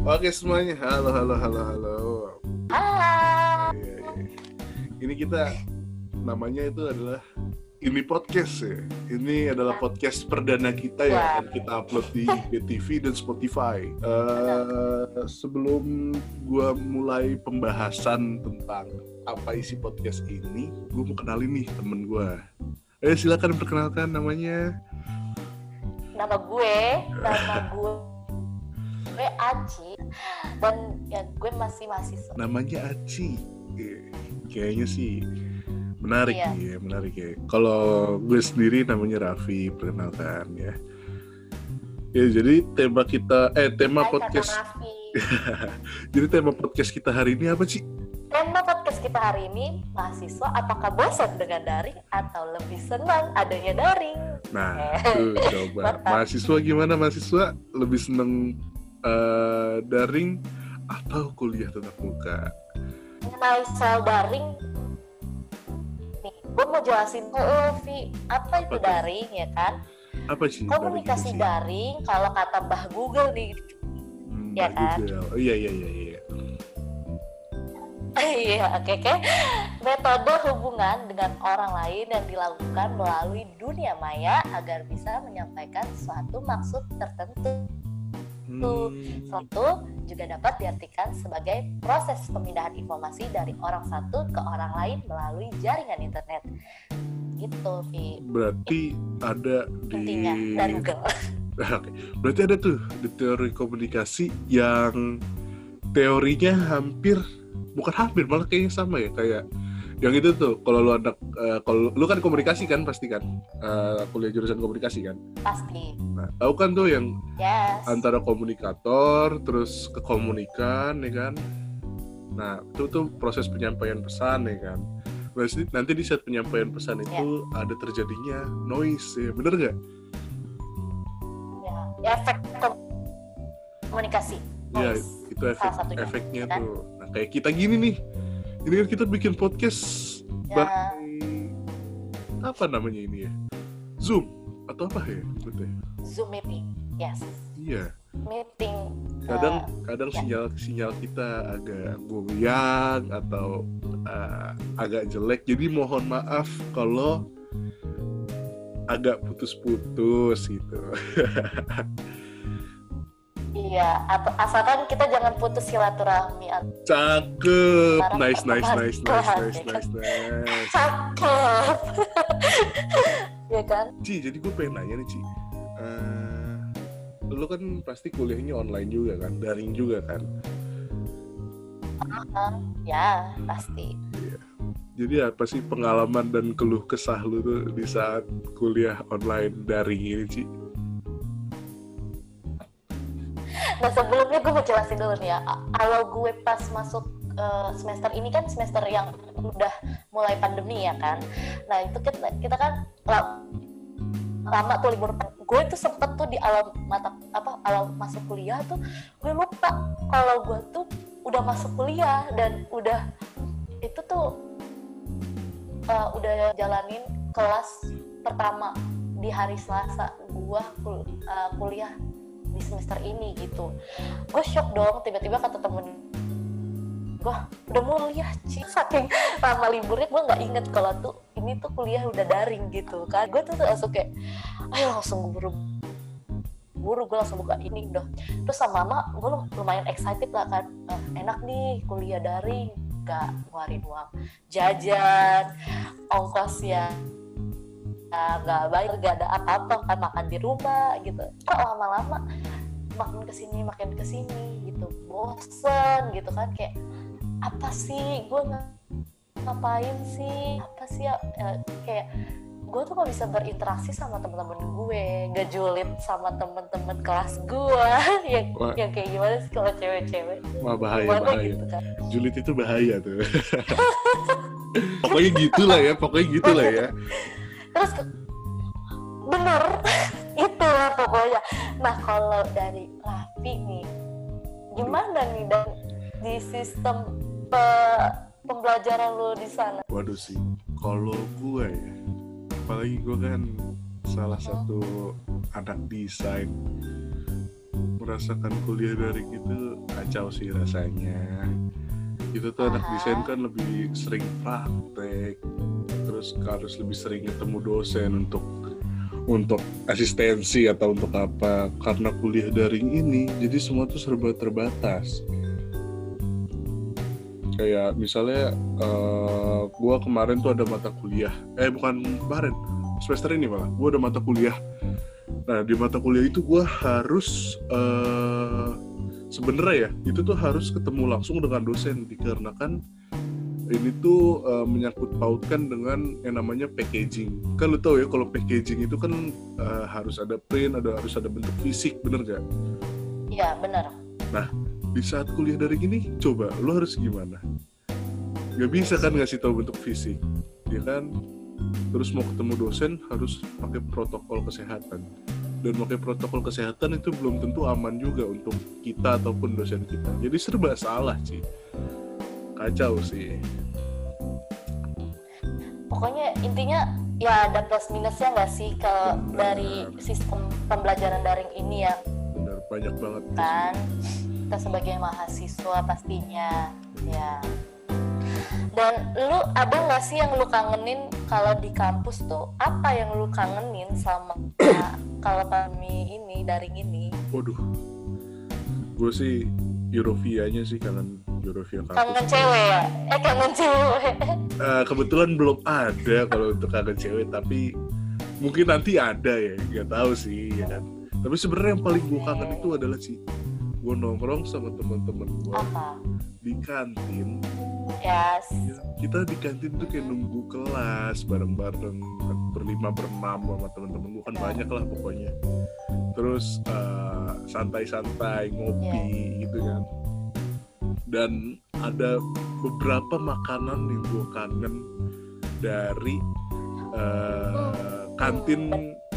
Oke semuanya, halo halo halo halo. Iya. Ini kita namanya itu adalah ini podcast ya. Ini adalah podcast perdana kita ya akan kita upload di BTV dan Spotify. Eh, sebelum gua mulai pembahasan tentang apa isi podcast ini, gue mau kenalin nih temen gua. Eh silakan perkenalkan namanya. Nama gue, nama gue gue Aci dan ya gue masih mahasiswa. namanya Aci. Kayaknya sih menarik Iya. ya menarik ya. Kalau gue sendiri namanya Raffi perkenalkan ya. Ya jadi tema kita eh tema Hai, podcast jadi tema podcast kita hari ini apa sih? Tema podcast kita hari ini, mahasiswa apakah bosan dengan daring atau lebih senang adanya daring? nah tuh coba. Mahasiswa gimana mahasiswa? Lebih seneng eh, daring atau kuliah tatap muka Mengenai soal daring, nih, gue mau jelasin dulu, Vi, apa itu Apa daring ya kan? apa sih daring Komunikasi sih? daring, kalau kata Mbah Google nih, Hmm, ya Mbak kan? Google. oh iya iya iya iya Iya, oke oke. Metode hubungan dengan orang lain yang dilakukan melalui dunia maya agar bisa menyampaikan suatu maksud tertentu. Hmm, Suatu juga dapat diartikan sebagai proses pemindahan informasi dari orang satu ke orang lain melalui jaringan internet. Gitu, Vi. berarti ada di Intinya dari Google. Oke, berarti ada tuh di teori komunikasi yang teorinya hampir bukan hampir malah kayaknya sama ya kayak yang itu tuh kalau lu anak eh, kalau lu kan komunikasi kan pasti kan Eh, kuliah jurusan komunikasi kan Pasti. nah tahu kan tuh yang Yes. antara komunikator terus kekomunikan ya kan nah itu tuh proses penyampaian pesan ya kan Nanti, nanti di saat penyampaian pesan itu ada terjadinya noise ya bener nggak Ya, ya, efek komunikasi. Iya, Noise. itu efek efeknya kan? tuh. Nah, kayak kita gini nih. Ini kan kita bikin podcast Ya, pakai apa namanya ini ya? Zoom atau apa ya? Zoom meeting. Yes. Iya. Meeting. Kadang eh, kadang ya. sinyal sinyal kita agak goyang atau eh, agak jelek. Jadi mohon maaf kalau agak putus-putus gitu. Iya, asalkan kita jangan putus silaturahmi. Cakep. Nice, nice, nice, nice, nice, nice, nice. Cakep. ya kan? Ci, jadi gue pengen nanya nih Ci Eh, Lu kan pasti kuliahnya online juga kan, daring juga kan Ah, ya, pasti. Jadi apa sih pengalaman dan keluh kesah lu tuh di saat kuliah online daring ini Ci? Nah, sebelumnya gue mau jelasin dulu nih ya. Awal gue pas masuk eh, semester ini kan semester yang udah mulai pandemi ya kan. Nah, itu kita, kita kan la- lama tuh libur gue tuh sempet tuh di awal mata apa awal masuk kuliah tuh gue lupa kalau gue tuh udah masuk kuliah dan udah itu tuh uh, udah jalanin kelas pertama di hari Selasa gue kul- uh, kuliah di semester ini gitu. Gue shock dong tiba-tiba kata temen gue udah kuliah Ci. Saking lama liburnya gue nggak inget kalau tuh ini tuh kuliah udah daring gitu kan. Gue tuh langsung kayak ayo langsung buru buru gue langsung buka ini udah. Terus sama mama gue lumayan excited lah kan. Eh, enak nih kuliah daring gak ngeluarin uang jajan ongkos ya, nggak bayar gak ada apa-apa kan makan di rumah gitu. Kok lama-lama makin ke sini makin ke sini gitu. Bosen gitu kan kayak apa sih? Gue ngapain sih? Apa sih ya? Eh, kayak gue tuh gak bisa berinteraksi sama teman-teman gue gak julid sama teman-teman kelas gue yang Wah. yang kayak gimana sih kalau cewek-cewek? Wah bahaya, gimana bahaya. gitu kan? Julid itu bahaya tuh. Pokoknya gitulah ya, pokoknya gitulah ya terus bener itu pokoknya. Nah kalau dari Raffi nih gimana nih dan di sistem pe- pembelajaran lo di sana? Waduh sih, kalau gue ya, apalagi gue kan salah satu anak desain merasakan kuliah dari itu kacau sih rasanya. Itu tuh anak Aha. desain kan lebih sering praktek terus harus lebih sering ketemu dosen untuk untuk asistensi atau untuk apa. Karena kuliah daring ini jadi semua tuh serba terbatas. Kayak misalnya eh, gua kemarin tuh ada mata kuliah. Eh bukan kemarin semester ini malah. Gua ada mata kuliah. Nah di mata kuliah itu gua harus eh sebenarnya ya itu tuh harus ketemu langsung dengan dosen. Dikarenakan ini tuh eh, menyangkut pautkan dengan yang namanya packaging. Kan lu tahu ya kalau packaging itu kan eh, harus ada print ada harus ada bentuk fisik bener gak Iya, benar. di saat kuliah dari gini coba lu harus gimana? Nggak bisa kan ngasih tahu bentuk fisik ya kan? Terus mau ketemu dosen harus pakai protokol kesehatan. Dan pakai protokol kesehatan itu belum tentu aman juga untuk kita ataupun dosen kita. Jadi serba salah sih kacau sih. Pokoknya intinya ya ada plus minusnya nggak sih kalau Benar. dari sistem pembelajaran daring ini ya? Benar banyak banget kan kita sebagai mahasiswa pastinya ya. Dan lu ada nggak sih yang lu kangenin kalau di kampus tuh? Apa yang lu kangenin sama kalau pandemi ini daring ini? Waduh. Gue sih Eurovia-nya sih kangen Eurovia kangen kampus cewek ya? Eh kangen cewek. Eh, kebetulan belum ada kalau untuk kangen cewek tapi mungkin nanti ada ya nggak tahu sih ya kan? Tapi sebenarnya yang paling gue kangen itu adalah sih gue nongkrong sama teman-teman gue apa? di kantin. Ya Ya, kita di kantin tuh kayak nunggu kelas bareng-bareng berlima berenam sama teman-teman gue kan banyak lah pokoknya. Terus eh, santai-santai ngopi gitu kan dan ada beberapa makanan yang gue kangen dari eh, kantin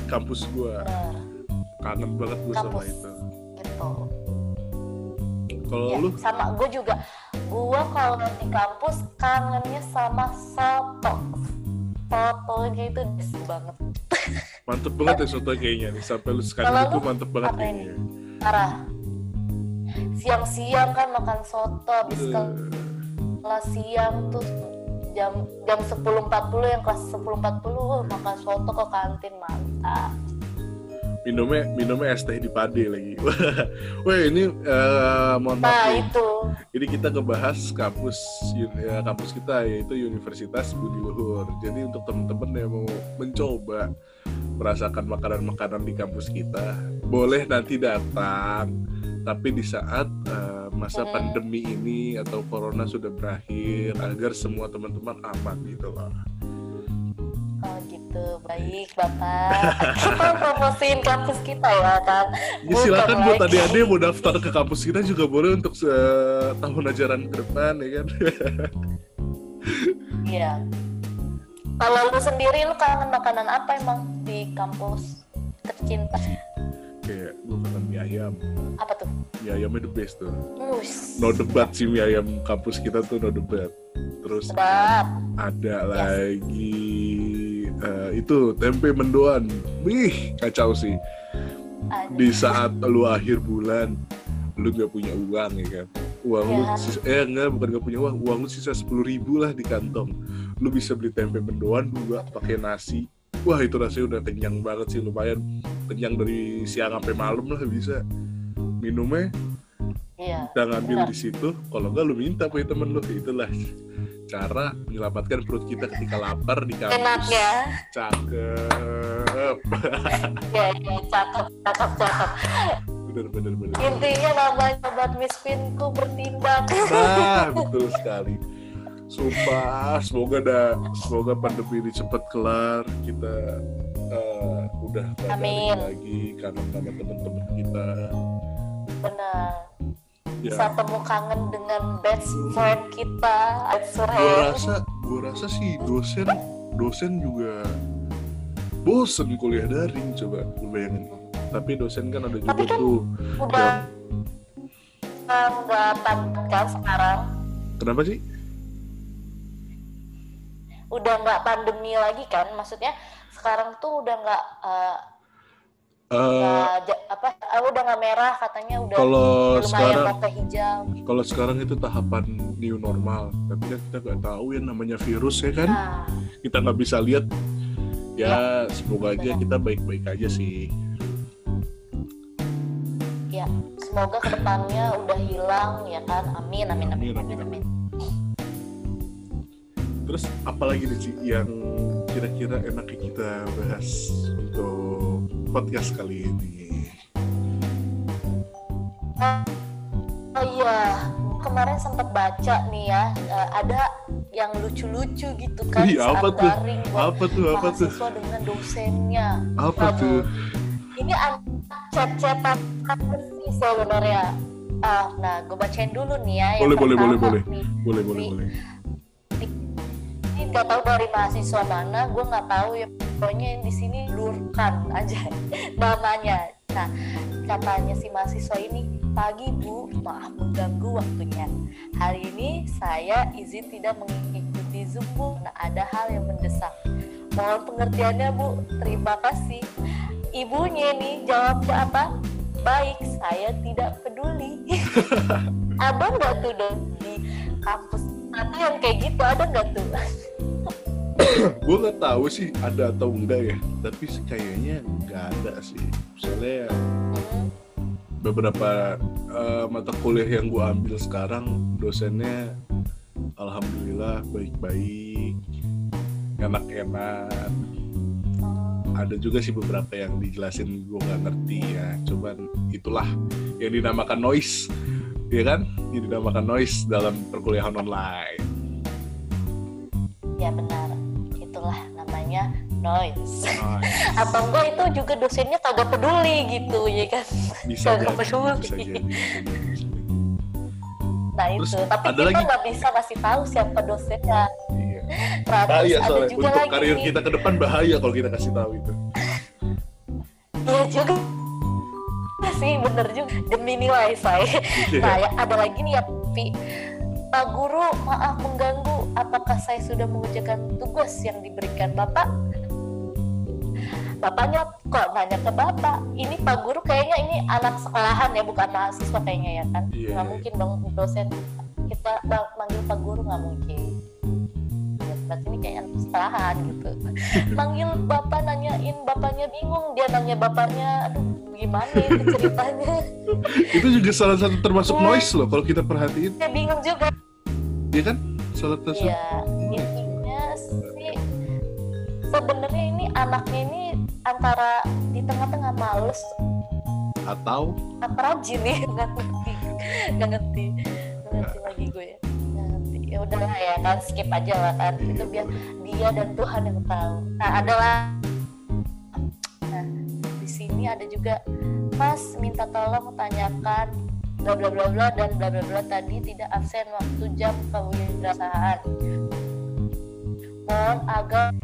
kampus gue kangen banget gue sama itu. gitu kalau Ya, lu? sama gue juga. Gue kalau di kampus kangennya sama soto. Sotonya itu best banget. Mantep banget ya soto kayaknya nih. Sampai lu sekarang itu mantep banget kayaknya. parah siang-siang kan makan soto habis Eh, kelas siang tuh jam jam 10.40 yang kelas 10.40 makan soto ke kantin mantap minumnya minumnya es teh di pade lagi wah ini eh, mohon maaf nah nih. itu Jadi kita ngebahas kampus ya, kampus kita yaitu Universitas Budi Luhur. Jadi untuk teman-teman yang mau mencoba merasakan makanan-makanan di kampus kita, boleh nanti datang. Tapi di saat eh, masa pandemi ini atau corona sudah berakhir, agar semua teman-teman aman gitu loh. oh gitu baik bapak kita promosiin kampus kita ya kan Ya, silakan buat adik-adik yang mau daftar ke kampus kita juga boleh untuk eh, tahun ajaran ke depan ya kan. iya kalau lu sendiri lu kangen makanan apa emang kampus tercinta. Kayak gue kangen mie ayam. apa tuh? Mie ayamnya the best tuh. mus no debat sih mie ayam kampus kita tuh no debat. Terus sedap ada lagi eh, itu tempe mendoan. Wih kacau sih. Aduh. di saat lu akhir bulan lu nggak punya uang ya kan? Uang lu Ya. sis- eh enggak bukan nggak punya uang. Uang lu sisa sepuluh ribu lah di kantong. Lu bisa beli tempe mendoan dua pakai nasi wah itu rasanya udah kenyang banget sih lumayan kenyang dari siang sampai malam lah bisa minumnya. Iya kita ngambil di situ kalau enggak lu minta punya temen lu itulah cara menyelamatkan perut kita ketika lapar di kampus. Enak ya. Cakep. Ya ya cakep cakep cakep. Bener bener bener. Intinya namanya sobat miskinku bertindak. Nah betul sekali sumpah semoga dah semoga pandemi ini cepat kelar. Kita eh, udah Amin. lagi karena sama teman-teman kita. Benar. Ya. Bisa temu kangen dengan best friend kita friend. rasa gua rasa sih dosen dosen juga bosen kuliah daring coba lu bayangin. Tapi dosen kan ada juga Tapi kan- tuh udah nggak pandemi kan sekarang. Kenapa sih udah nggak pandemi lagi kan maksudnya sekarang tuh udah nggak nggak ja- apa ah, udah nggak merah katanya udah Kalau lumayan sekarang hijau kalau sekarang itu tahapan new normal, tapi kan kita nggak tahu ya namanya virus ya kan. nah Kita nggak bisa lihat. Ya semoga aja kita baik-baik aja sih. ya semoga ke depannya udah hilang ya kan amin amin amin amin, amin. Terus apalagi nih Ci yang kira-kira enaknya kita bahas untuk podcast kali ini? oh iya kemarin sempat baca nih ya eh, ada yang lucu-lucu gitu kan Wih, apa saat tuh? daring Apa tuh? Apa tuh? dengan dosennya Apa Waduh, tuh? ini apa sih sebenarnya ah nah gue bacain dulu nih ya Boleh, boleh, boleh, boleh. nih. Boleh, boleh, Ini- boleh. Nggak tahu dari mahasiswa mana gue nggak tahu ya. Pokoknya di sini lurkan aja namanya. Nah katanya si mahasiswa ini pagi bu. Maaf mengganggu waktunya. Hari ini saya izin tidak mengikuti zoom bu. Nah ada hal yang mendesak. Mohon pengertiannya bu. Terima kasih. Ibunya nih jawabnya apa? Baik saya tidak peduli. Ada nggak tuh dong di kampus atau yang kayak gitu ada nggak tuh gue nggak tahu sih ada atau enggak ya tapi kayaknya nggak ada sih. Misalnya Hmm, beberapa eh, mata kuliah yang gue ambil sekarang dosennya alhamdulillah baik-baik enak-enak. Oh, ada juga sih beberapa yang dijelasin gue nggak ngerti ya cuman itulah yang dinamakan noise ya kan? Yang dinamakan noise dalam perkuliahan online. Ya benar itulah namanya noise Noise. atau enggak itu juga dosennya kagak peduli gitu ya kan bisa Kagak jadi peduli. bisa jadi, bisa jadi, bisa jadi. nah Terus itu tapi ada kita lagi- nggak bisa kasih tahu siapa dosennya Iya. Terus bahaya ada soalnya juga untuk lagi karir nih. kita ke depan bahaya kalau kita kasih tahu itu iya juga sih bener juga demi nilai saya Iya. Nah, ya, ada lagi nih ya, Pi. Pak Guru, maaf mengganggu. Apakah saya sudah mengerjakan tugas yang diberikan Bapak? Bapaknya kok nanya ke Bapak. Ini Pak Guru kayaknya ini anak sekolahan ya, bukan mahasiswa kayaknya ya kan? Iya. Nggak mungkin dong dosen kita manggil Pak Guru nggak mungkin. Ya, berarti ini kayak anak sekolahan gitu. Manggil Bapak nanyain, Bapaknya bingung. Dia nanya Bapaknya, aduh gimana itu ceritanya. itu juga salah satu termasuk Iya. noise loh kalau kita perhatiin Dia bingung juga. ya kan salah satu Iya, intinya sih sebenarnya ini anaknya ini antara di tengah-tengah males. Atau? Apa rajin nih nggak ngerti. Nggak ngerti. Nggak ngerti lagi gue. Nggak ngerti. Ya udahlah ya kan skip aja lah kan. Iya, itu biar dia dan Tuhan yang tahu. Nah adalah nah di sini ada juga Mas minta tolong tanyakan bla bla bla bla dan bla bla bla tadi tidak absen waktu jam kewirausahaan mohon agak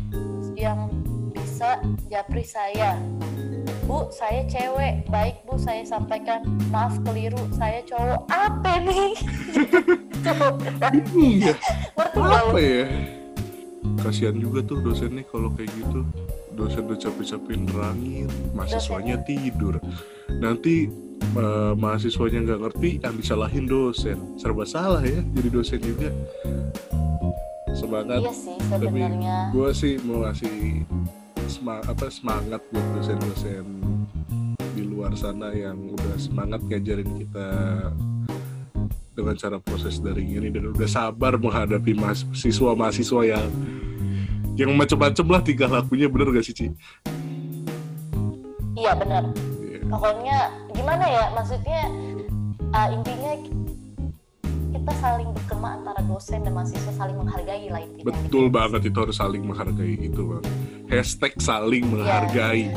yang bisa japri saya. Bu, saya cewek. Baik, Bu, saya sampaikan. Maaf keliru, saya cowok. Apa nih? iya. Ngerti nggak apa ya? Kasihan juga tuh dosennya kalau kayak gitu. Dosen udah capek-capek nerangin mahasiswanya tidur. Nanti eh, mahasiswanya nggak ngerti yang disalahin dosen serba salah ya jadi dosen juga semangat Iya sih, sebenarnya. gue sih mau ngasih sema- apa semangat buat dosen-dosen di luar sana yang udah semangat ngajarin kita dengan cara proses daring ini dan udah sabar menghadapi mahasiswa mahasiswa yang yang macam-macam lah tingkah lakunya bener gak sih Ci? Iya, benar. Iya. Pokoknya gimana ya? Maksudnya ah, intinya kita saling berkema antara dosen dan mahasiswa saling menghargai lah intinya. Betul banget itu harus saling menghargai itu bang. Hashtag saling menghargai.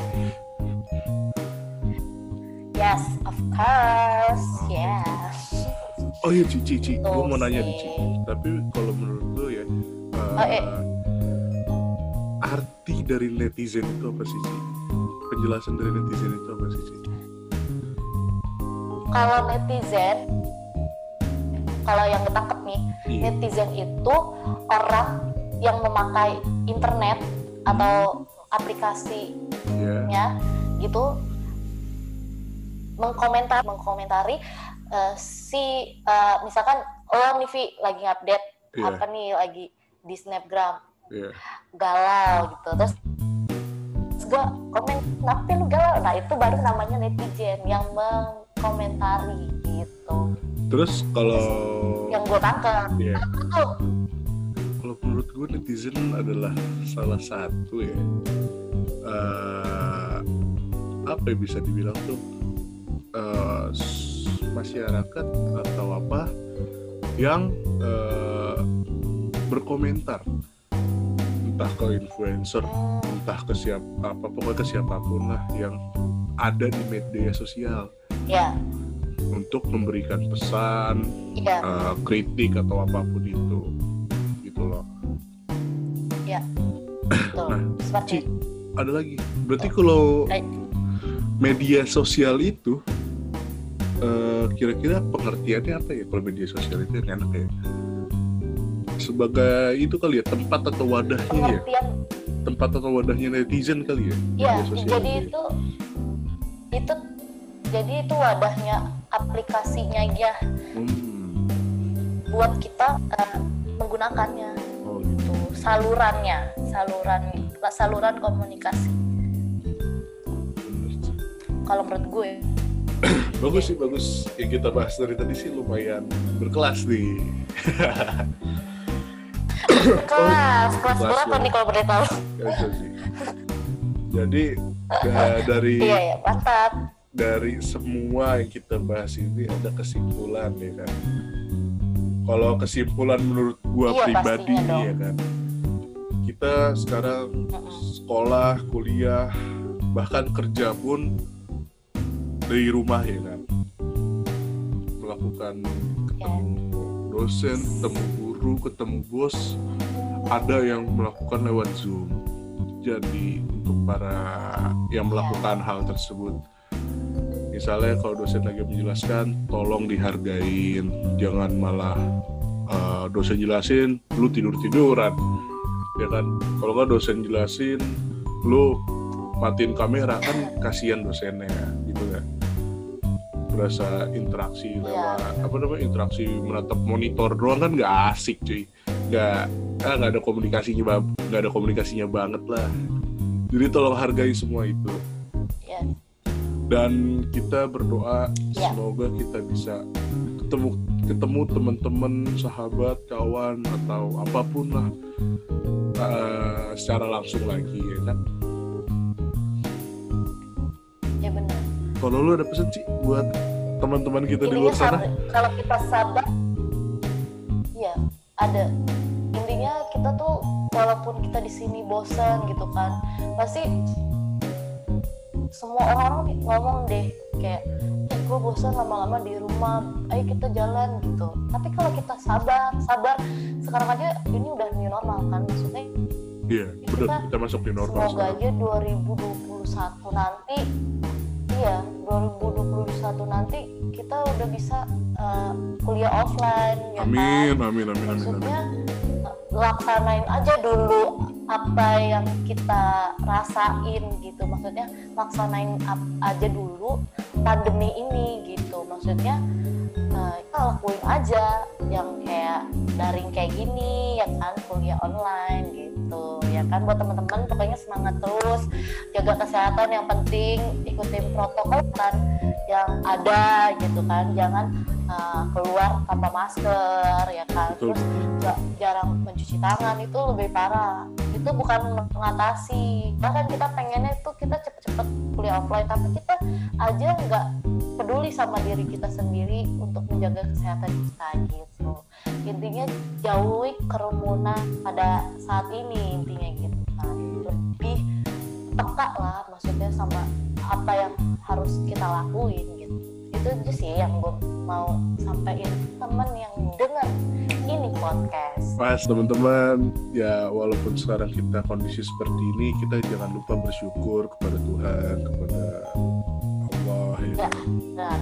Yes, of course. Yeah. Oh iya Cici, Cici, gue mau nanya nih. Cici. Tapi kalau menurut lo ya, uh, Oh, eh. arti dari netizen itu apa sih Cici? Penjelasan dari netizen itu apa sih Cici? Kalau netizen, kalau yang ketangkep nih, Iya. netizen itu orang yang memakai internet atau aplikasinya Ya, gitu mengkomentar mengkomentari uh, si uh, misalkan oh Nivi lagi update yeah. apa nih lagi di snapgram yeah. galau gitu terus gue komen kenapa lu galau nah itu baru namanya netizen yang mengkomentari gitu. Terus kalau yang gue tangkap. Yeah. kalau menurut gue netizen adalah salah satu ya uh, apa yang bisa dibilang tuh uh, masyarakat atau apa yang uh, berkomentar. Entah ke influencer entah ke siapa apa pokoknya ke siapa pun lah yang ada di media sosial ya. untuk memberikan pesan ya. uh, kritik atau apa pun itu. Gitu loh. Ya. Nah Ci, ada lagi? Berarti kalau media sosial itu uh, kira-kira pengertiannya apa ya kalau media sosial itu yang enak ya? Sebagai itu kali ya tempat atau wadahnya ya? Pengertian. ya tempat atau wadahnya netizen kali ya? Iya jadi itu itu jadi itu wadahnya aplikasinya ya hmm. buat kita uh, menggunakannya. Oh, gitu. salurannya saluran saluran komunikasi. Kalau menurut gue. Bagus sih bagus. Yang kita bahas dari tadi sih lumayan berkelas nih. Kelas kelas berapa nih kalau boleh tahu? Jadi ya, dari iya ya mantap dari semua yang kita bahas ini ada kesimpulan ya kan? Kalau kesimpulan menurut gua iya, pribadi ya kan? Kita sekarang sekolah kuliah bahkan kerja pun dari rumah ya kan? Melakukan ketemu dosen ketemu guru ketemu bos ada yang melakukan lewat zoom. Jadi untuk para yang melakukan hal tersebut misalnya kalau dosen lagi menjelaskan tolong dihargain jangan malah uh, dosen jelasin lu tidur tiduran ya kan kalau nggak dosen jelasin lu matiin kamera kan kasihan dosennya gitu kan berasa interaksi iya. lewat yeah. apa namanya interaksi menatap monitor doang kan nggak asik cuy nggak ah, nggak ada komunikasinya nggak ada komunikasinya banget lah jadi tolong hargai semua itu. Dan kita berdoa yeah. semoga kita bisa ketemu ketemu teman-teman sahabat kawan atau apa pun lah uh, secara langsung lagi ya kan? Kalau lu ada pesan sih buat teman-teman kita intinya di luar sana? kalau kita sabar ya ada. Intinya kita tuh walaupun kita di sini bosan gitu kan pasti semua orang ngomong deh kayak eh, gue bosan lama-lama di rumah ayo kita jalan gitu tapi kalau kita sabar sabar sekarang aja ini udah new normal kan maksudnya iya benar kita masuk di normal semoga sekarang. aja 2021 nanti iya 2021 nanti kita udah bisa uh, kuliah offline ya amin, kan? amin amin maksudnya amin, laksanain aja dulu apa yang kita rasain gitu. Maksudnya laksanain aja dulu pandemi ini gitu. Maksudnya uh, lakuin aja yang kayak daring kayak gini ya kan kuliah online gitu ya kan buat teman-teman pokoknya semangat terus jaga kesehatan yang penting ikutin protokol kan yang ada gitu kan. Jangan uh, keluar tanpa masker ya kan. Terus jarang mencuci tangan itu lebih parah itu bukan mengatasi. Bahkan kita pengennya itu kita cepet-cepet kuliah offline tapi kita aja nggak peduli sama diri kita sendiri untuk menjaga kesehatan kita gitu. Intinya jauhi kerumunan pada saat ini intinya gitu kan. Lebih peka lah maksudnya sama apa yang harus kita lakuin gitu itu aja sih yang gue mau sampaikan temen yang dengar ini podcast pas teman-teman ya walaupun sekarang kita kondisi seperti ini kita jangan lupa bersyukur kepada Tuhan kepada Allah ya, ya nah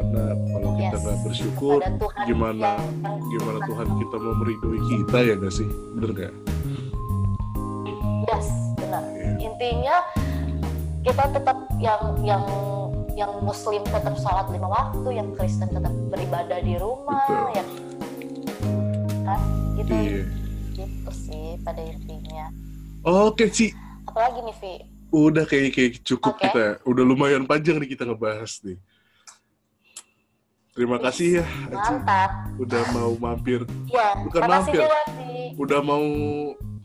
karena kalau kita nggak yes. bersyukur gimana gimana Tuhan kita mau meridoi kita ya gak sih bener gak? Yes benar yeah. intinya kita tetap yang yang yang muslim tetap sholat lima waktu yang Kristen tetap beribadah di rumah Betul. ya kan gitu Iya. gitu sih pada intinya Oke, Ci. apalagi nih Vi Udah kayak kayak cukup Oke. kita. Udah lumayan panjang nih kita ngebahas nih. Terima kasih ya, Aci. mantap Udah mau mampir. ya Bukan mampir. juga Udah mau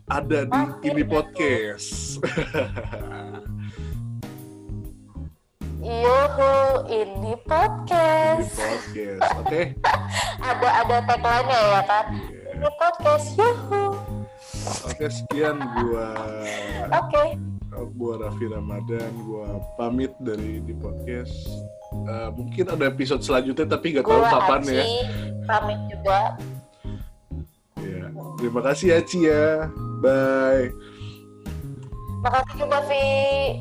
ada di Mampir ini gitu. podcast. Yuhu, ini di podcast. podcast. Oke. Ada ada tagline-nya ya kan? Iya. Ini podcast. Yuhu. Oke, sekian gua Oke. gua Raffi Ramadan, gua pamit dari di podcast. Eh, mungkin ada episode selanjutnya tapi nggak tahu kapan Aci, ya. pamit juga. Ya. Terima kasih Aci ya. Bye. Makasih juga Vi.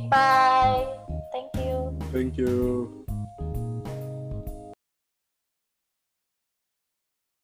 Bye. Thank you. Thank you.